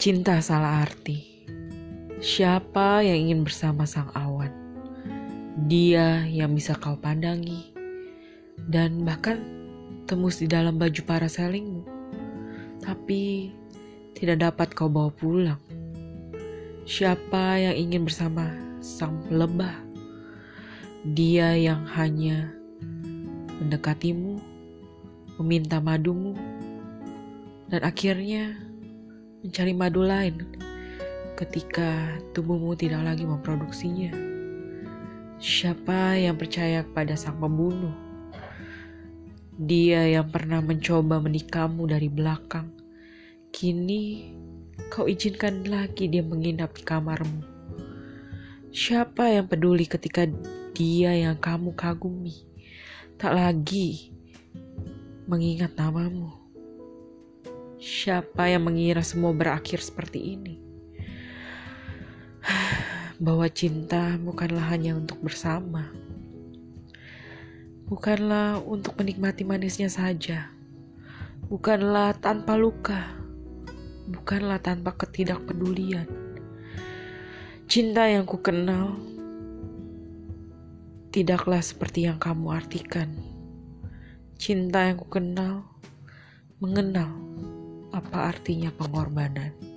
Cinta salah arti. Siapa yang ingin bersama sang awan? Dia yang bisa kau pandangi dan bahkan tembus di dalam baju paraselingmu. Tapi tidak dapat kau bawa pulang. Siapa yang ingin bersama sang lebah? Dia yang hanya mendekatimu, meminta madumu, dan akhirnya mencari madu lain ketika tubuhmu tidak lagi memproduksinya. Siapa yang percaya kepada sang pembunuh? Dia yang pernah mencoba menikahmu dari belakang. Kini kau izinkan lagi dia menginap di kamarmu. Siapa yang peduli ketika dia yang kamu kagumi tak lagi mengingat namamu? Siapa yang mengira semua berakhir seperti ini? Bahwa cinta bukanlah hanya untuk bersama, bukanlah untuk menikmati manisnya saja, bukanlah tanpa luka, bukanlah tanpa ketidakpedulian. Cinta yang ku kenal tidaklah seperti yang kamu artikan. Cinta yang ku kenal mengenal apa artinya pengorbanan.